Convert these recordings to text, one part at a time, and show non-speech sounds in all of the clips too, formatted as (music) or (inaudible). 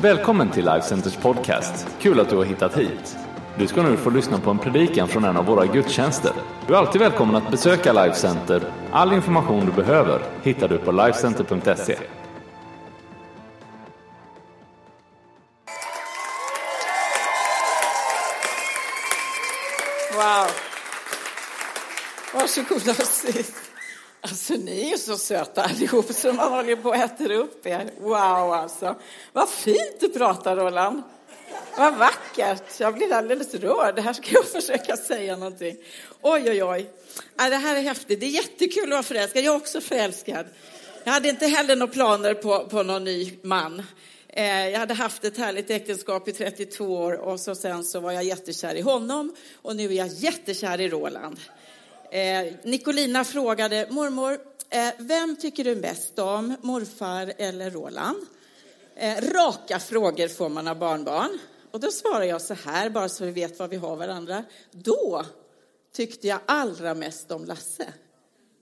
Välkommen till Life Centers podcast. Kul att du har hittat hit. Du ska nu få lyssna på en predikan från en av våra gudstjänster. Du är alltid välkommen att besöka Life Center. All information du behöver hittar du på lifecenter.se. så söta allihop så man håller på att äter upp er. Wow, alltså. Vad fint du pratar, Roland. Vad vackert. Jag blir alldeles rörd. Här ska jag (laughs) försöka säga någonting. Oj, oj, oj. Det här är häftigt. Det är jättekul att vara förälskad. Jag är också förälskad. Jag hade inte heller några planer på, på någon ny man. Eh, jag hade haft ett härligt äktenskap i 32 år och så sen så var jag jättekär i honom och nu är jag jättekär i Roland. Eh, Nicolina frågade, mormor, Eh, vem tycker du bäst om, morfar eller Roland? Eh, raka frågor får man av barnbarn. Och då svarar jag så här, bara så vi vet vad vi har varandra. Då tyckte jag allra mest om Lasse.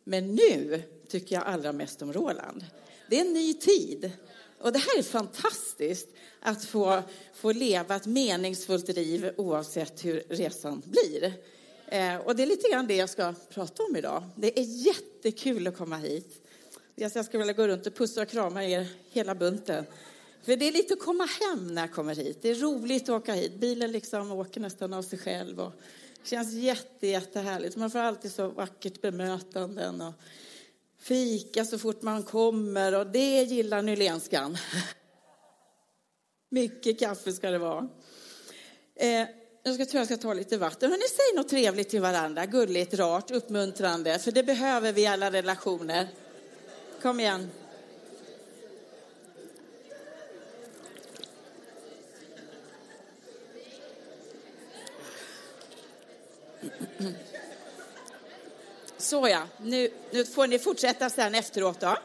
Men nu tycker jag allra mest om Roland. Det är en ny tid. Och det här är fantastiskt, att få, få leva ett meningsfullt liv oavsett hur resan blir. Eh, och det är lite grann det jag ska prata om idag. Det är jättekul att komma hit. Jag skulle vilja gå runt och pussa och krama er hela bunten. För det är lite att komma hem när jag kommer hit. Det är roligt att åka hit. Bilen liksom åker nästan av sig själv. Och det känns jätte, jättehärligt. Man får alltid så vackert bemötanden. Och fika så fort man kommer och det gillar nylenskan. (laughs) Mycket kaffe ska det vara. Eh, jag ska, tror jag ska ta lite vatten. Men ni något trevligt till varandra, gulligt, rart, uppmuntrande, för det behöver vi i alla relationer. Kom igen. Så ja, nu, nu får ni fortsätta sen efteråt då.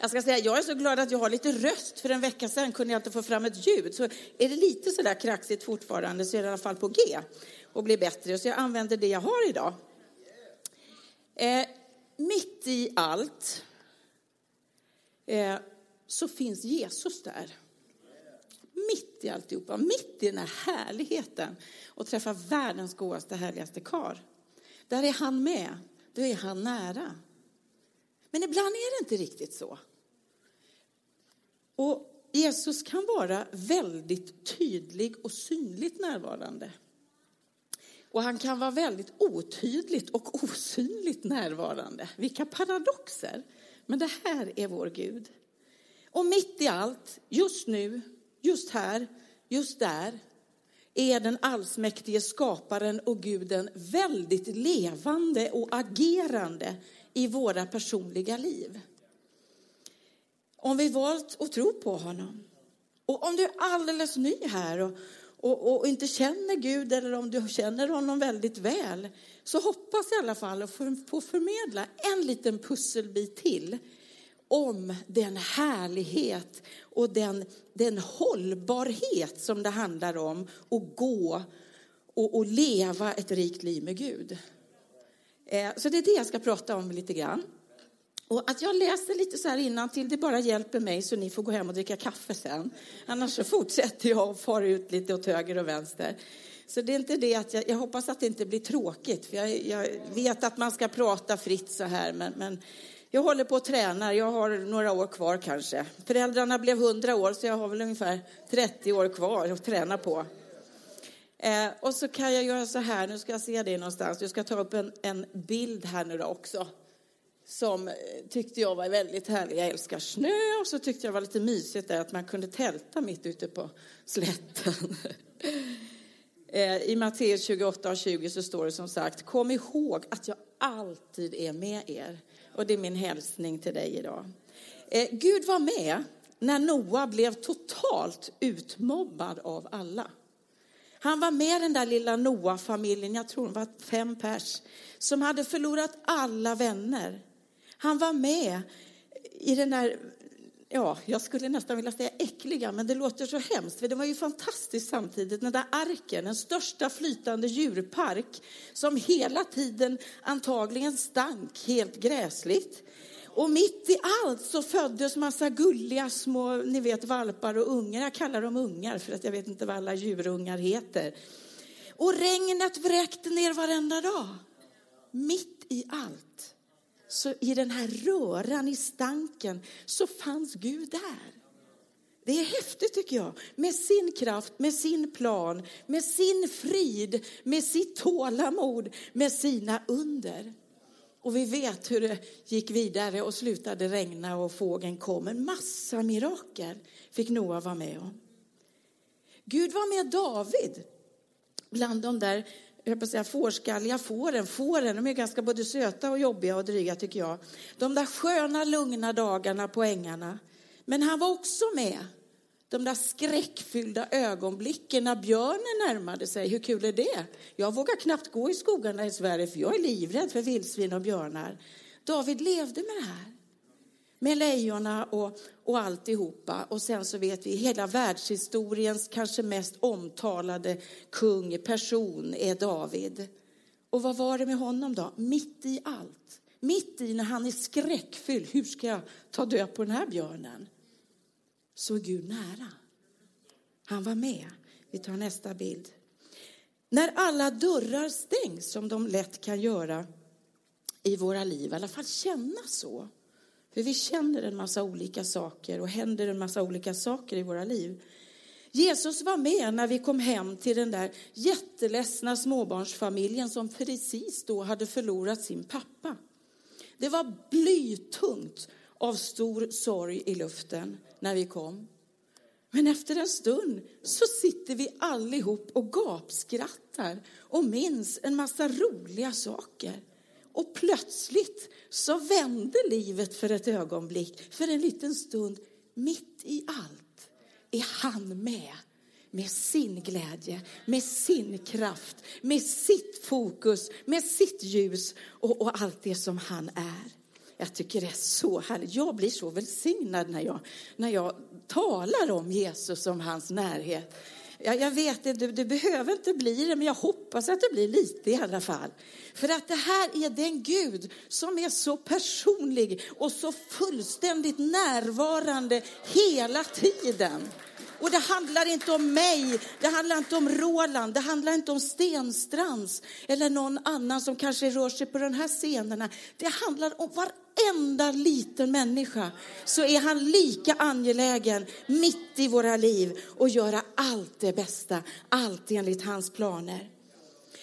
Jag ska säga, jag är så glad att jag har lite röst. För en vecka sedan kunde jag inte få fram ett ljud. Så är det lite så där kraxigt fortfarande så är det i alla fall på G och blir bättre. Så jag använder det jag har idag. Eh, mitt i allt eh, så finns Jesus där. Mitt i alltihopa, mitt i den här härligheten och träffa världens godaste, härligaste kar. Där är han med. Då är han nära. Men ibland är det inte riktigt så. Och Jesus kan vara väldigt tydlig och synligt närvarande. Och han kan vara väldigt otydligt och osynligt närvarande. Vilka paradoxer! Men det här är vår Gud. Och mitt i allt, just nu, just här, just där, är den allsmäktige skaparen och guden väldigt levande och agerande i våra personliga liv. Om vi valt att tro på honom. Och om du är alldeles ny här och, och, och, inte känner Gud eller om du känner honom väldigt väl så hoppas jag i alla fall att få förmedla en liten pusselbit till om den härlighet och den, den hållbarhet som det handlar om att gå och, och leva ett rikt liv med Gud. Eh, så det är det jag ska prata om lite grann. Och att jag läser lite så här till det bara hjälper mig så ni får gå hem och dricka kaffe sen. Annars så fortsätter jag och far ut lite åt höger och vänster. Så det är inte det att jag, jag hoppas att det inte blir tråkigt. För jag, jag, vet att man ska prata fritt så här, men, men jag håller på att träna. Jag har några år kvar kanske. Föräldrarna blev 100 år, så jag har väl ungefär 30 år kvar att träna på. Eh, och så kan jag göra så här, nu ska jag se det någonstans. Jag ska ta upp en, en bild här nu då också. Som eh, tyckte jag var väldigt härlig. Jag älskar snö och så tyckte jag var lite mysigt där att man kunde tälta mitt ute på slätten. (laughs) eh, I Matteus 28 och 20 så står det som sagt, kom ihåg att jag alltid är med er. Och det är min hälsning till dig idag. Eh, Gud var med när Noa blev totalt utmobbad av alla. Han var med den där lilla Noa-familjen, jag tror det var fem pers, som hade förlorat alla vänner. Han var med i den där, ja, jag skulle nästan vilja säga äckliga, men det låter så hemskt, för det var ju fantastiskt samtidigt, den där arken, den största flytande djurpark, som hela tiden antagligen stank helt gräsligt. Och mitt i allt så föddes massa gulliga små, ni vet valpar och ungar. Jag kallar dem ungar för att jag vet inte vad alla djurungar heter. Och regnet vräkte ner varenda dag. Mitt i allt, så i den här röran, i stanken, så fanns Gud där. Det är häftigt tycker jag. Med sin kraft, med sin plan, med sin frid, med sitt tålamod, med sina under. Och vi vet hur det gick vidare och slutade regna och fågeln kom. En massa mirakel fick Noa vara med om. Gud var med David bland de där jag på säga, fårskalliga fåren. Fåren de är ganska både söta och jobbiga och dryga tycker jag. De där sköna lugna dagarna på ängarna. Men han var också med de där skräckfyllda ögonblicken när björnen närmade sig. Hur kul är det? Jag vågar knappt gå i skogarna i Sverige för jag är livrädd för vildsvin och björnar. David levde med det här. Med lejonen och, och alltihopa. Och sen så vet vi hela världshistoriens kanske mest omtalade kung, person är David. Och vad var det med honom då? Mitt i allt. Mitt i när han är skräckfylld. Hur ska jag ta död på den här björnen? Så är Gud nära. Han var med. Vi tar nästa bild. När alla dörrar stängs, som de lätt kan göra i våra liv, i alla fall känna så. För vi känner en massa olika saker och händer en massa olika saker i våra liv. Jesus var med när vi kom hem till den där jätteledsna småbarnsfamiljen som precis då hade förlorat sin pappa. Det var blytungt av stor sorg i luften när vi kom. Men efter en stund så sitter vi allihop och gapskrattar och minns en massa roliga saker. Och plötsligt så vände livet för ett ögonblick, för en liten stund. Mitt i allt är han med med sin glädje, med sin kraft, med sitt fokus, med sitt ljus och, och allt det som han är. Jag tycker det är så härligt. Jag blir så välsignad när jag, när jag talar om Jesus och hans närhet. Jag, jag vet det, det, det behöver inte bli det, men jag hoppas att det blir lite i alla fall. För att det här är den Gud som är så personlig och så fullständigt närvarande hela tiden. Och det handlar inte om mig, det handlar inte om Roland, det handlar inte om Stenstrands eller någon annan som kanske rör sig på de här scenerna. Det handlar om varenda liten människa så är han lika angelägen mitt i våra liv och göra allt det bästa, allt enligt hans planer.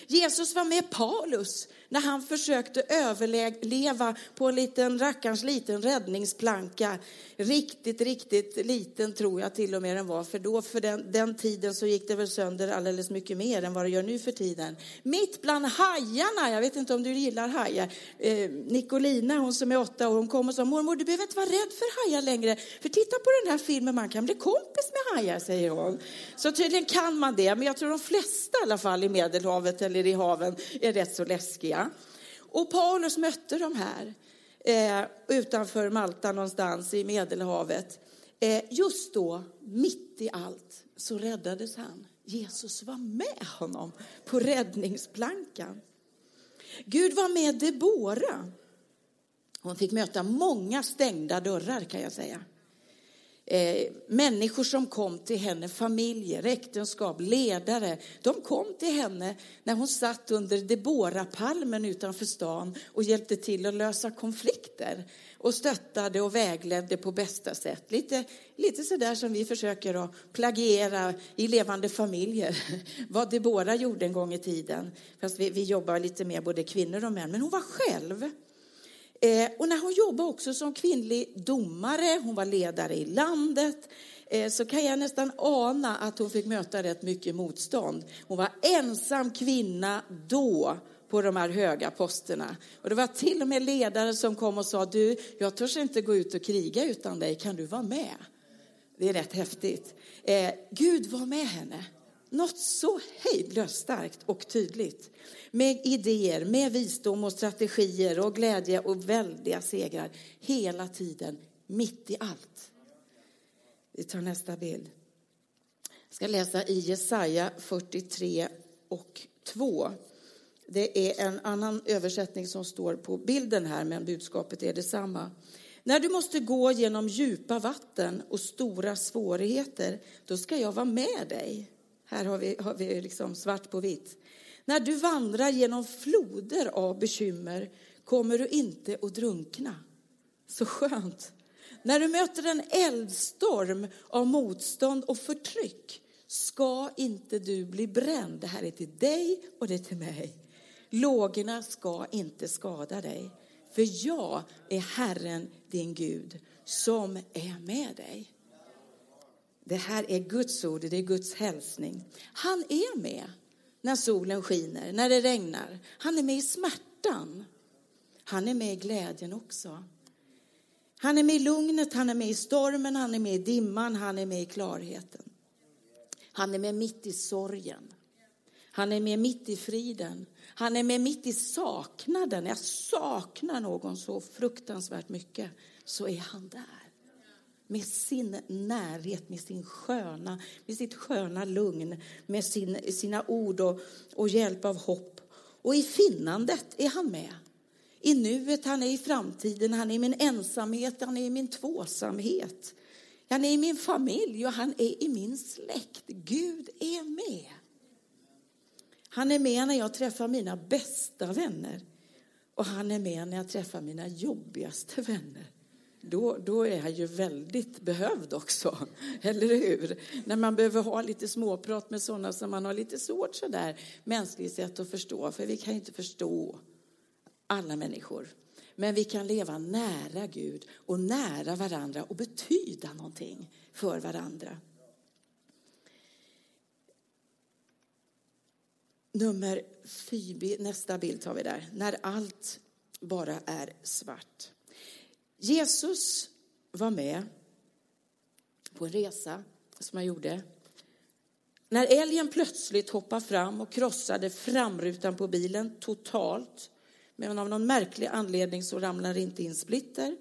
Jesus var med Paulus när han försökte överleva på en liten rackarns liten räddningsplanka. Riktigt, riktigt liten tror jag till och med den var. För då för den, den tiden så gick det väl sönder alldeles mycket mer än vad det gör nu för tiden. Mitt bland hajarna, jag vet inte om du gillar hajar. Eh, Nicolina, hon som är åtta år, hon kom och sa mormor du behöver inte vara rädd för hajar längre. För titta på den här filmen, man kan bli kompis med hajar säger hon. Så tydligen kan man det, men jag tror de flesta i alla fall i Medelhavet eller i haven är rätt så läskiga. Och Paulus mötte de här eh, utanför Malta någonstans i Medelhavet. Eh, just då, mitt i allt, så räddades han. Jesus var med honom på räddningsplankan. Gud var med Debora. Hon fick möta många stängda dörrar kan jag säga eh, människor som kom till henne, familjer, äktenskap, ledare. De kom till henne när hon satt under Debora-palmen utanför stan och hjälpte till att lösa konflikter och stöttade och vägledde på bästa sätt. Lite, lite sådär som vi försöker att plagiera i levande familjer. (laughs) Vad Debora gjorde en gång i tiden. Fast vi, vi jobbar lite mer både kvinnor och män. Men hon var själv. Eh, och när hon jobbade också som kvinnlig domare, hon var ledare i landet, eh, så kan jag nästan ana att hon fick möta rätt mycket motstånd. Hon var ensam kvinna då på de här höga posterna. Och det var till och med ledare som kom och sa, du, jag törs inte gå ut och kriga utan dig, kan du vara med? Det är rätt häftigt. Eh, Gud var med henne. Något så hejdlöst starkt och tydligt. Med idéer, med visdom och strategier och glädje och väldiga segrar. Hela tiden, mitt i allt. Vi tar nästa bild. Jag ska läsa i Jesaja 43 och 2. Det är en annan översättning som står på bilden här, men budskapet är detsamma. När du måste gå genom djupa vatten och stora svårigheter, då ska jag vara med dig. Här har vi, har vi liksom svart på vitt. När du vandrar genom floder av bekymmer kommer du inte att drunkna. Så skönt. När du möter en eldstorm av motstånd och förtryck ska inte du bli bränd. Det här är till dig och det är till mig. Lågorna ska inte skada dig. För jag är Herren din Gud som är med dig. Det här är Guds ord, det är Guds hälsning. Han är med när solen skiner, när det regnar. Han är med i smärtan. Han är med i glädjen också. Han är med i lugnet, han är med i stormen, han är med i dimman, han är med i klarheten. Han är med mitt i sorgen. Han är med mitt i friden. Han är med mitt i saknaden. Jag saknar någon så fruktansvärt mycket. Så är han där. Med sin närhet, med sin sköna, med sitt sköna lugn, med sin, sina ord och, och hjälp av hopp. Och i finnandet är han med. I nuet, han är i framtiden, han är i min ensamhet, han är i min tvåsamhet. Han är i min familj och han är i min släkt. Gud är med. Han är med när jag träffar mina bästa vänner. Och han är med när jag träffar mina jobbigaste vänner. Då, då är jag ju väldigt behövd också, (laughs) eller hur? När man behöver ha lite småprat med sådana som man har lite svårt sådär mänskligt sätt att förstå, för vi kan ju inte förstå alla människor. Men vi kan leva nära Gud och nära varandra och betyda någonting för varandra. Nummer fyra, nästa bild tar vi där. När allt bara är svart. Jesus var med på en resa som han gjorde. När älgen plötsligt hoppade fram och krossade framrutan på bilen totalt men av någon märklig anledning så ramlade det inte in splitter.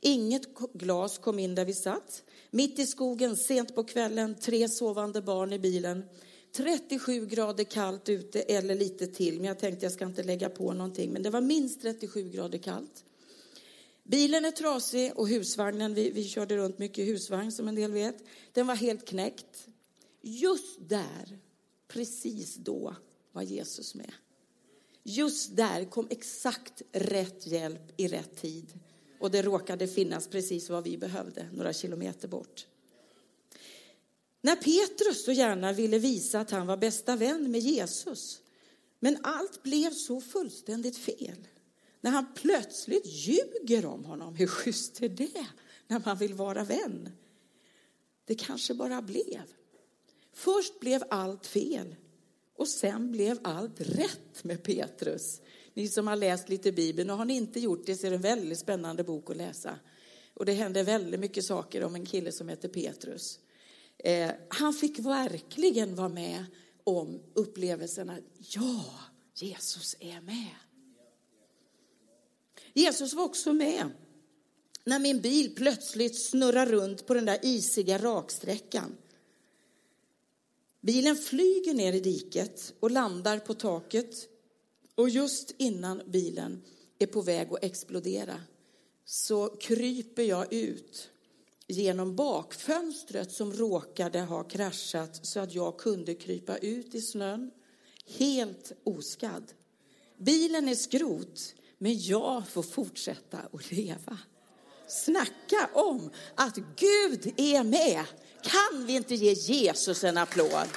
Inget glas kom in där vi satt. Mitt i skogen, sent på kvällen, tre sovande barn i bilen. 37 grader kallt ute eller lite till, men jag tänkte jag ska inte lägga på någonting. Men det var minst 37 grader kallt. Bilen är trasig och husvagnen, vi, vi körde runt mycket husvagn som en del vet, den var helt knäckt. Just där, precis då, var Jesus med. Just där kom exakt rätt hjälp i rätt tid. Och det råkade finnas precis vad vi behövde, några kilometer bort. När Petrus så gärna ville visa att han var bästa vän med Jesus, men allt blev så fullständigt fel. När han plötsligt ljuger om honom, hur schysst är det när man vill vara vän? Det kanske bara blev. Först blev allt fel och sen blev allt rätt med Petrus. Ni som har läst lite Bibeln, och har ni inte gjort det så är det en väldigt spännande bok att läsa. Och det händer väldigt mycket saker om en kille som heter Petrus. Eh, han fick verkligen vara med om upplevelserna. Ja, Jesus är med. Jesus var också med när min bil plötsligt snurrar runt på den där isiga raksträckan. Bilen flyger ner i diket och landar på taket. Och just innan bilen är på väg att explodera så kryper jag ut genom bakfönstret som råkade ha kraschat så att jag kunde krypa ut i snön helt oskadd. Bilen är skrot, men jag får fortsätta att leva. Snacka om att Gud är med. Kan vi inte ge Jesus en applåd?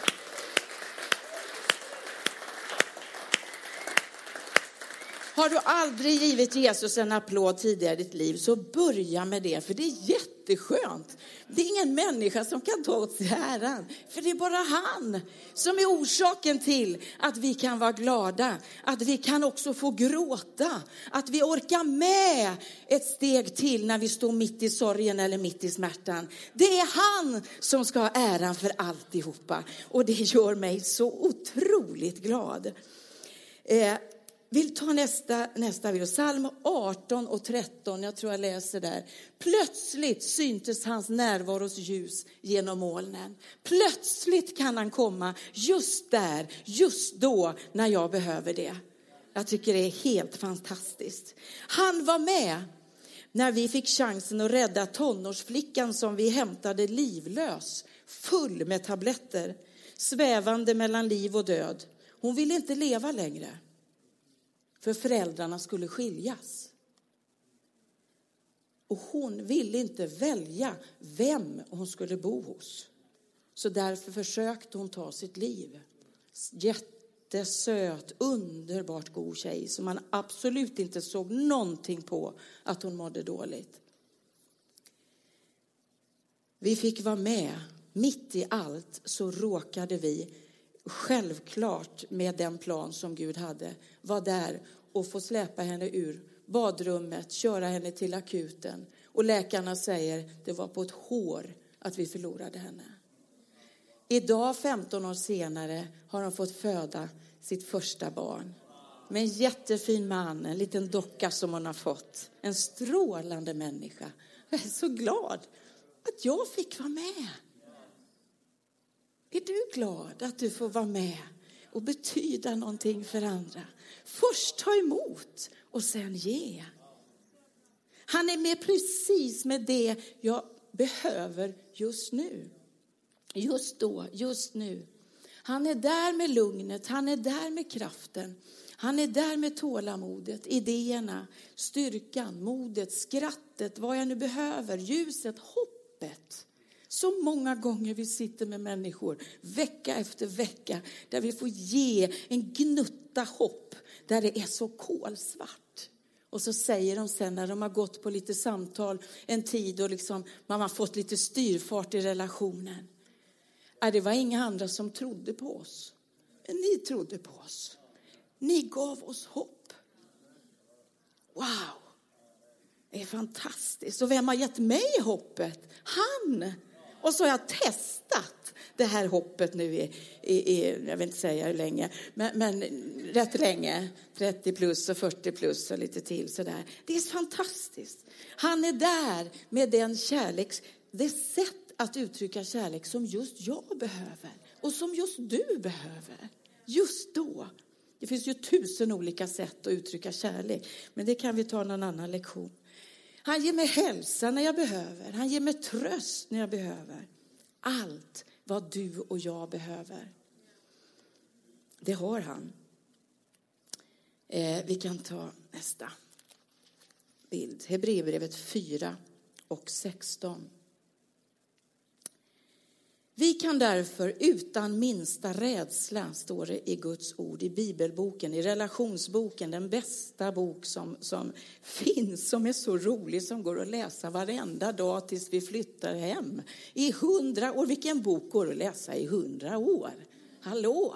Har du aldrig givit Jesus en applåd tidigare i ditt liv så börja med det, för det är jätteskönt. Det är ingen människa som kan ta åt sig äran, för det är bara han som är orsaken till att vi kan vara glada, att vi kan också få gråta, att vi orkar med ett steg till när vi står mitt i sorgen eller mitt i smärtan. Det är han som ska ha äran för alltihopa och det gör mig så otroligt glad. Eh, vill ta nästa, nästa bild. Psalm 18 och 13, jag tror jag läser där. Plötsligt syntes hans närvaros ljus genom molnen. Plötsligt kan han komma just där, just då, när jag behöver det. Jag tycker det är helt fantastiskt. Han var med när vi fick chansen att rädda tonårsflickan som vi hämtade livlös, full med tabletter, svävande mellan liv och död. Hon ville inte leva längre, för föräldrarna skulle skiljas. Och hon ville inte välja vem hon skulle bo hos. Så därför försökte hon ta sitt liv. Jättesöt, underbart god tjej som man absolut inte såg någonting på att hon mådde dåligt. Vi fick vara med. Mitt i allt så råkade vi självklart med den plan som Gud hade var där och få släpa henne ur badrummet, köra henne till akuten. Och läkarna säger det var på ett hår att vi förlorade henne. Idag, 15 år senare, har hon fått föda sitt första barn. Med en jättefin man, en liten docka som hon har fått. En strålande människa. Jag är så glad att jag fick vara med. Är du glad att du får vara med och betyda någonting för andra? Först ta emot och sen ge. Han är med precis med det jag behöver just nu. Just då, just nu. Han är där med lugnet, han är där med kraften. Han är där med tålamodet, idéerna, styrkan, modet, skrattet, vad jag nu behöver, ljuset, hoppet. Så många gånger vi sitter med människor vecka efter vecka där vi får ge en gnutta hopp där det är så kolsvart. Och så säger de sen när de har gått på lite samtal en tid och liksom man har fått lite styrfart i relationen. Äh, det var inga andra som trodde på oss. Men ni trodde på oss. Ni gav oss hopp. Wow! Det är fantastiskt. Och vem har gett mig hoppet? Han! Och så har jag testat det här hoppet nu i, i, i jag vill inte säga hur länge, men, men, rätt länge. 30 plus och 40 plus och lite till sådär. Det är fantastiskt. Han är där med den kärlek, det sätt att uttrycka kärlek som just jag behöver och som just du behöver. Just då. Det finns ju tusen olika sätt att uttrycka kärlek, men det kan vi ta någon annan lektion. Han ger mig hälsa när jag behöver. Han ger mig tröst när jag behöver. Allt vad du och jag behöver. Det har han. Eh, vi kan ta nästa bild. Hebreerbrevet 4 och 16. Vi kan därför utan minsta rädsla, står det i Guds ord, i bibelboken, i relationsboken, den bästa bok som, som finns, som är så rolig, som går att läsa varenda dag tills vi flyttar hem. I hundra år, vilken bok går att läsa i hundra år? Hallå!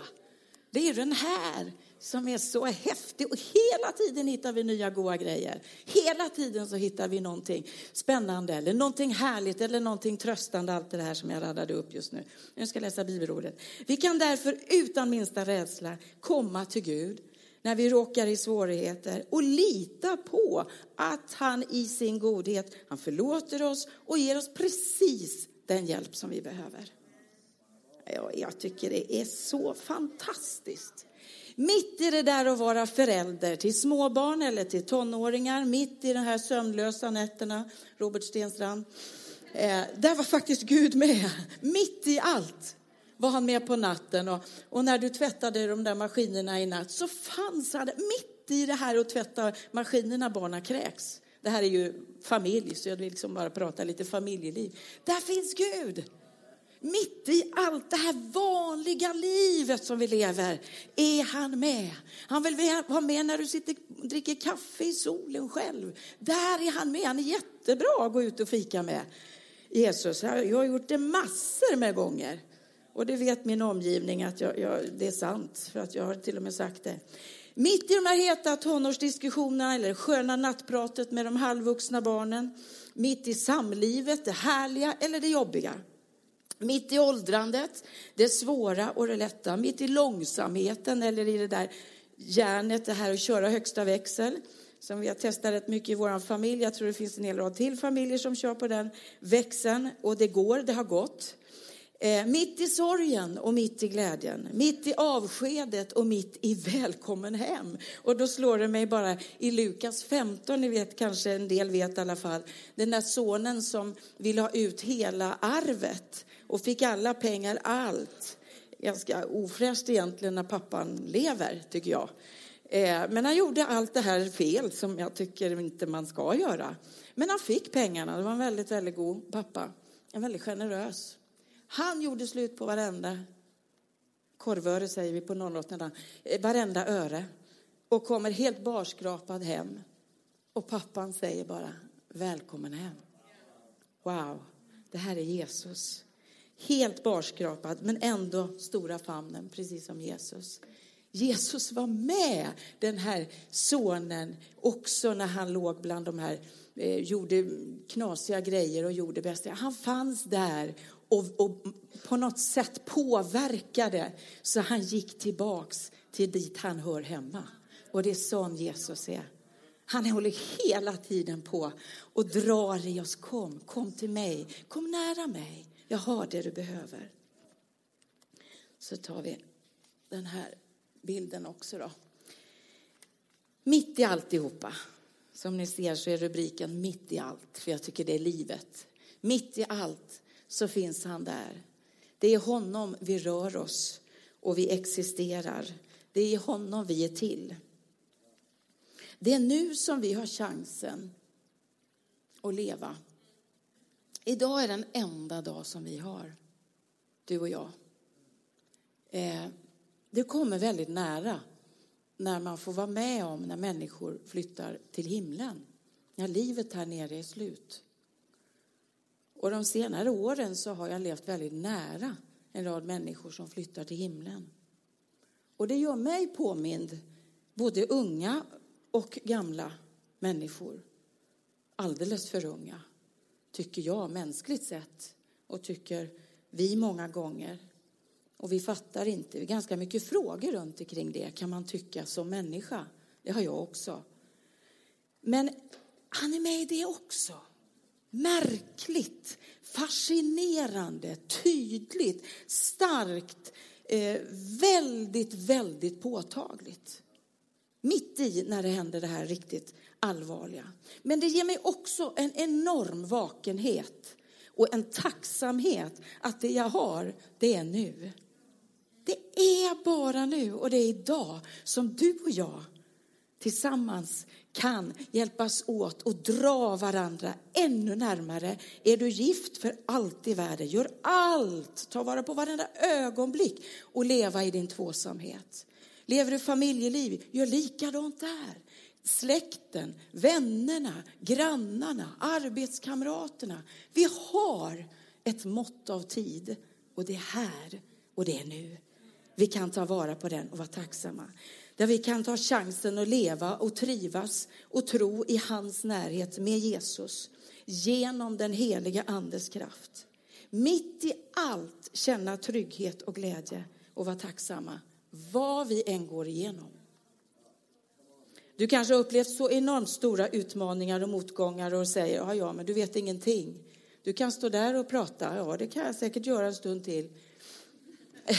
Det är den här som är så häftig och hela tiden hittar vi nya goa grejer. Hela tiden så hittar vi någonting spännande eller någonting härligt eller någonting tröstande, allt det här som jag radade upp just nu. Nu ska jag läsa bibelordet. Vi kan därför utan minsta rädsla komma till Gud när vi råkar i svårigheter och lita på att han i sin godhet, han förlåter oss och ger oss precis den hjälp som vi behöver. Jag tycker det är så fantastiskt. Mitt i det där att vara förälder till småbarn eller till tonåringar, mitt i de här sömnlösa nätterna, Robert Stenstrand, eh, där var faktiskt Gud med. Mitt i allt var han med på natten. Och, och, när du tvättade de där maskinerna i natt så fanns han mitt i det här att tvätta maskinerna barnen kräks. Det här är ju familj, så jag vill liksom bara prata lite familjeliv. Där finns Gud. Mitt i allt det här vanliga livet som vi lever är han med. Han vill vara med när du sitter och dricker kaffe i solen själv. Där är han med. Han är jättebra att gå ut och fika med. Jesus, jag har gjort det massor med gånger. Och det vet min omgivning att jag, jag, det är sant, för att jag har till och med sagt det. Mitt i de här heta tonårsdiskussionerna eller sköna nattpratet med de halvvuxna barnen, mitt i samlivet, det härliga eller det jobbiga. Mitt i åldrandet, det svåra och det lätta. Mitt i långsamheten eller i det där järnet, det här att köra högsta växel. Som vi har testat rätt mycket i vår familj. Jag tror det finns en hel rad till familjer som kör på den växeln. Och det går, det har gått. Eh, mitt i sorgen och mitt i glädjen, mitt i avskedet och mitt i välkommen hem. Och då slår det mig bara i Lukas 15, ni vet kanske en del vet i alla fall, den där sonen som vill ha ut hela arvet och fick alla pengar, allt. Ganska ofräscht egentligen när pappan lever, tycker jag. Eh, men han gjorde allt det här fel som jag tycker inte man ska göra. Men han fick pengarna, det var en väldigt, väldigt god pappa. En väldigt generös. Han gjorde slut på varenda korvöre, säger vi på 08 eh, varenda öre. Och kommer helt barskrapad hem. Och pappan säger bara, välkommen hem. Wow, det här är Jesus. Helt barskrapad, men ändå stora famnen, precis som Jesus. Jesus var med den här sonen också när han låg bland de här, eh, gjorde knasiga grejer och gjorde bästa. Han fanns där och, och, på något sätt påverkade så han gick tillbaks till dit han hör hemma. Och det är sån Jesus är. Han håller hela tiden på och drar i oss. Kom, kom till mig, kom nära mig. Jag har det du behöver. Så tar vi den här bilden också då. Mitt i alltihopa. Som ni ser så är rubriken Mitt i allt, för jag tycker det är livet. Mitt i allt så finns han där. Det är honom vi rör oss och vi existerar. Det är i honom vi är till. Det är nu som vi har chansen att leva. Idag är den enda dag som vi har, du och jag. Eh, det kommer väldigt nära när man får vara med om när människor flyttar till himlen. När livet här nere är slut. Och de senare åren så har jag levt väldigt nära en rad människor som flyttar till himlen. Och det gör mig påmind, både unga och gamla människor. Alldeles för unga, tycker jag, mänskligt sett. Och tycker vi många gånger. Och vi fattar inte. Det är ganska mycket frågor runt omkring det, kan man tycka, som människa. Det har jag också. Men han är med i det också märkligt, fascinerande, tydligt, starkt, eh, väldigt, väldigt påtagligt. Mitt i när det händer det här riktigt allvarliga. Men det ger mig också en enorm vakenhet och en tacksamhet att det jag har, det är nu. Det är bara nu och det är idag som du och jag tillsammans kan hjälpas åt och dra varandra ännu närmare. Är du gift för allt i världen, gör allt, ta vara på varenda ögonblick och leva i din tvåsamhet. Lever du familjeliv, gör likadant där. Släkten, vännerna, grannarna, arbetskamraterna. Vi har ett mått av tid och det är här och det är nu. Vi kan ta vara på den och vara tacksamma där vi kan ta chansen att leva och trivas och tro i hans närhet med Jesus genom den heliga andes kraft. Mitt i allt känna trygghet och glädje och vara tacksamma vad vi än går igenom. Du kanske har upplevt så enormt stora utmaningar och motgångar och säger ja, ja, men du vet ingenting. Du kan stå där och prata, ja, det kan jag säkert göra en stund till. (laughs)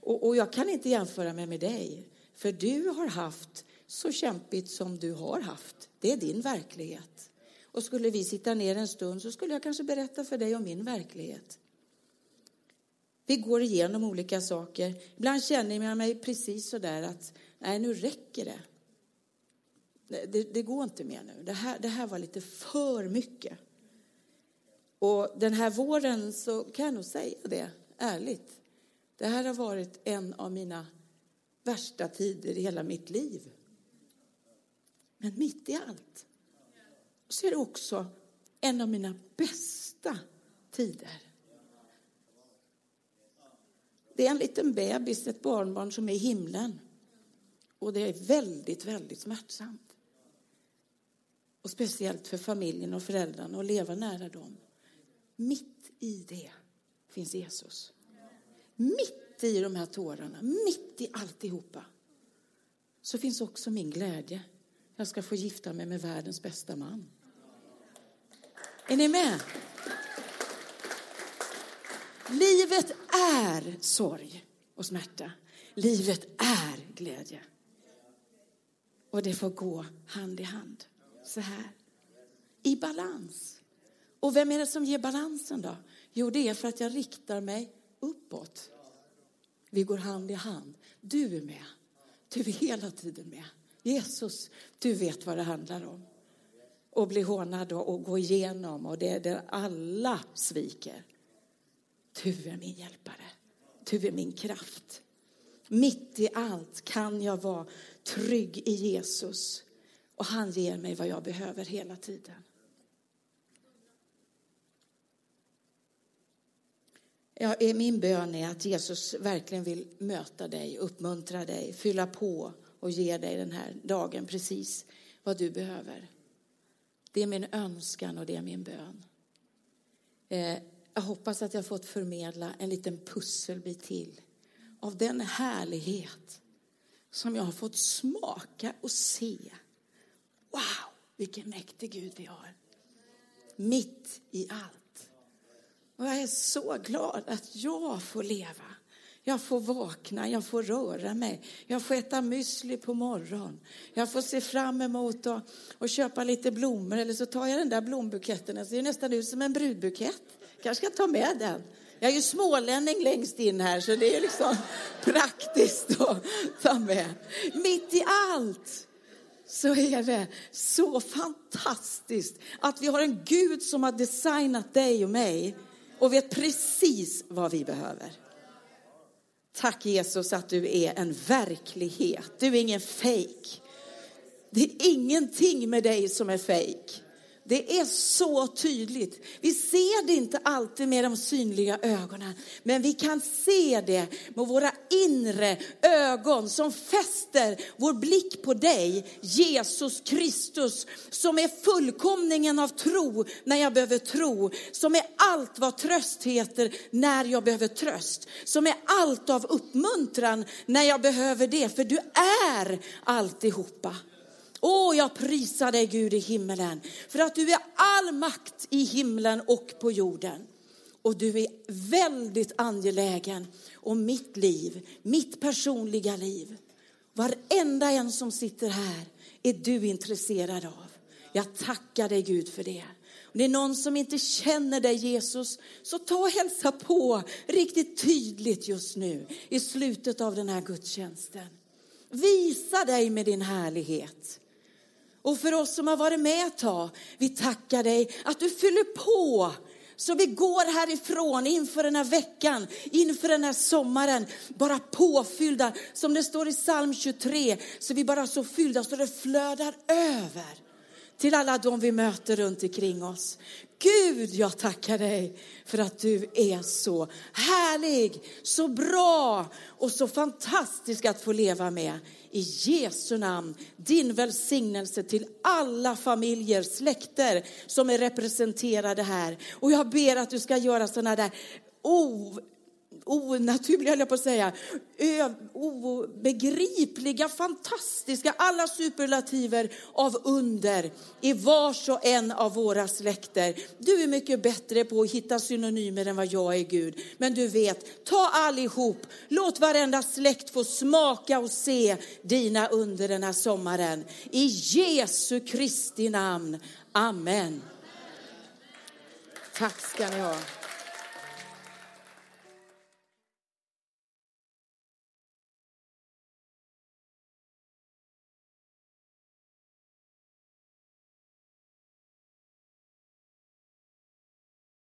Och, och jag kan inte jämföra mig med dig. För du har haft så kämpigt som du har haft. Det är din verklighet. Och skulle vi sitta ner en stund så skulle jag kanske berätta för dig om min verklighet. Vi går igenom olika saker. Ibland känner jag mig precis så där att nej, nu räcker det. Det, det går inte mer nu. Det här, det här var lite för mycket. Och den här våren så kan jag nog säga det ärligt. Det här har varit en av mina värsta tider i hela mitt liv. Men mitt i allt så är det också en av mina bästa tider. Det är en liten bebis, ett barnbarn som är i himlen. Och det är väldigt, väldigt smärtsamt. Och speciellt för familjen och föräldrarna att leva nära dem. Mitt i det finns Jesus. Mitt i de här tårarna, mitt i alltihopa, så finns också min glädje. Jag ska få gifta mig med världens bästa man. Är ni med? Livet är sorg och smärta. Livet är glädje. Och det får gå hand i hand. Så här. I balans. Och vem är det som ger balansen då? Jo, det är för att jag riktar mig uppåt. Vi går hand i hand. Du är med. Du är hela tiden med. Jesus, du vet vad det handlar om. Och bli hånad och, gå igenom och det är där alla sviker. Du är min hjälpare. Du är min kraft. Mitt i allt kan jag vara trygg i Jesus och han ger mig vad jag behöver hela tiden. Ja, min bön är att Jesus verkligen vill möta dig, uppmuntra dig, fylla på och ge dig den här dagen precis vad du behöver. Det är min önskan och det är min bön. Eh, jag hoppas att jag fått förmedla en liten pusselbit till av den härlighet som jag har fått smaka och se. Wow, vilken mäktig Gud vi har. Mitt i allt. Och jag är så glad att jag får leva. Jag får vakna, jag får röra mig, jag får äta müsli på morgonen. Jag får se fram emot att, att köpa lite blommor eller så tar jag den där blombuketten. Den ser nästan ut som en brudbukett. Kanske ska ta med den. Jag är ju smålänning längst in här så det är liksom (laughs) praktiskt att ta med. Mitt i allt så är det så fantastiskt att vi har en Gud som har designat dig och mig och vet precis vad vi behöver. Tack Jesus att du är en verklighet. Du är ingen fejk. Det är ingenting med dig som är fejk. Det är så tydligt. Vi ser det inte alltid med de synliga ögonen, men vi kan se det med våra inre ögon som fäster vår blick på dig, Jesus Kristus, som är fullkomningen av tro när jag behöver tro, som är allt vad tröst heter när jag behöver tröst, som är allt av uppmuntran när jag behöver det, för du är alltihopa. Åh, jag prisar dig Gud i himmelen för att du är all makt i himlen och på jorden. Och du är väldigt angelägen om mitt liv, mitt personliga liv. Varenda en som sitter här är du intresserad av. Jag tackar dig Gud för det. Om det är någon som inte känner dig Jesus, så ta och hälsa på riktigt tydligt just nu i slutet av den här gudstjänsten. Visa dig med din härlighet. Och för oss som har varit med ett tag, vi tackar dig att du fyller på så vi går härifrån inför den här veckan, inför den här sommaren, bara påfyllda. Som det står i psalm 23, så vi bara så fyllda så det flödar över till alla de vi möter runt omkring oss. Gud, jag tackar dig för att du är så härlig, så bra och så fantastisk att få leva med. I Jesu namn, din välsignelse till alla familjer, släkter som är representerade här. Och jag ber att du ska göra sådana där oh, onaturliga, höll jag på att säga, obegripliga, fantastiska, alla superlativer av under i vars och en av våra släkter. Du är mycket bättre på att hitta synonymer än vad jag är, Gud. Men du vet, ta allihop, låt varenda släkt få smaka och se dina under den här sommaren. I Jesu Kristi namn. Amen. Tack ska ni ha.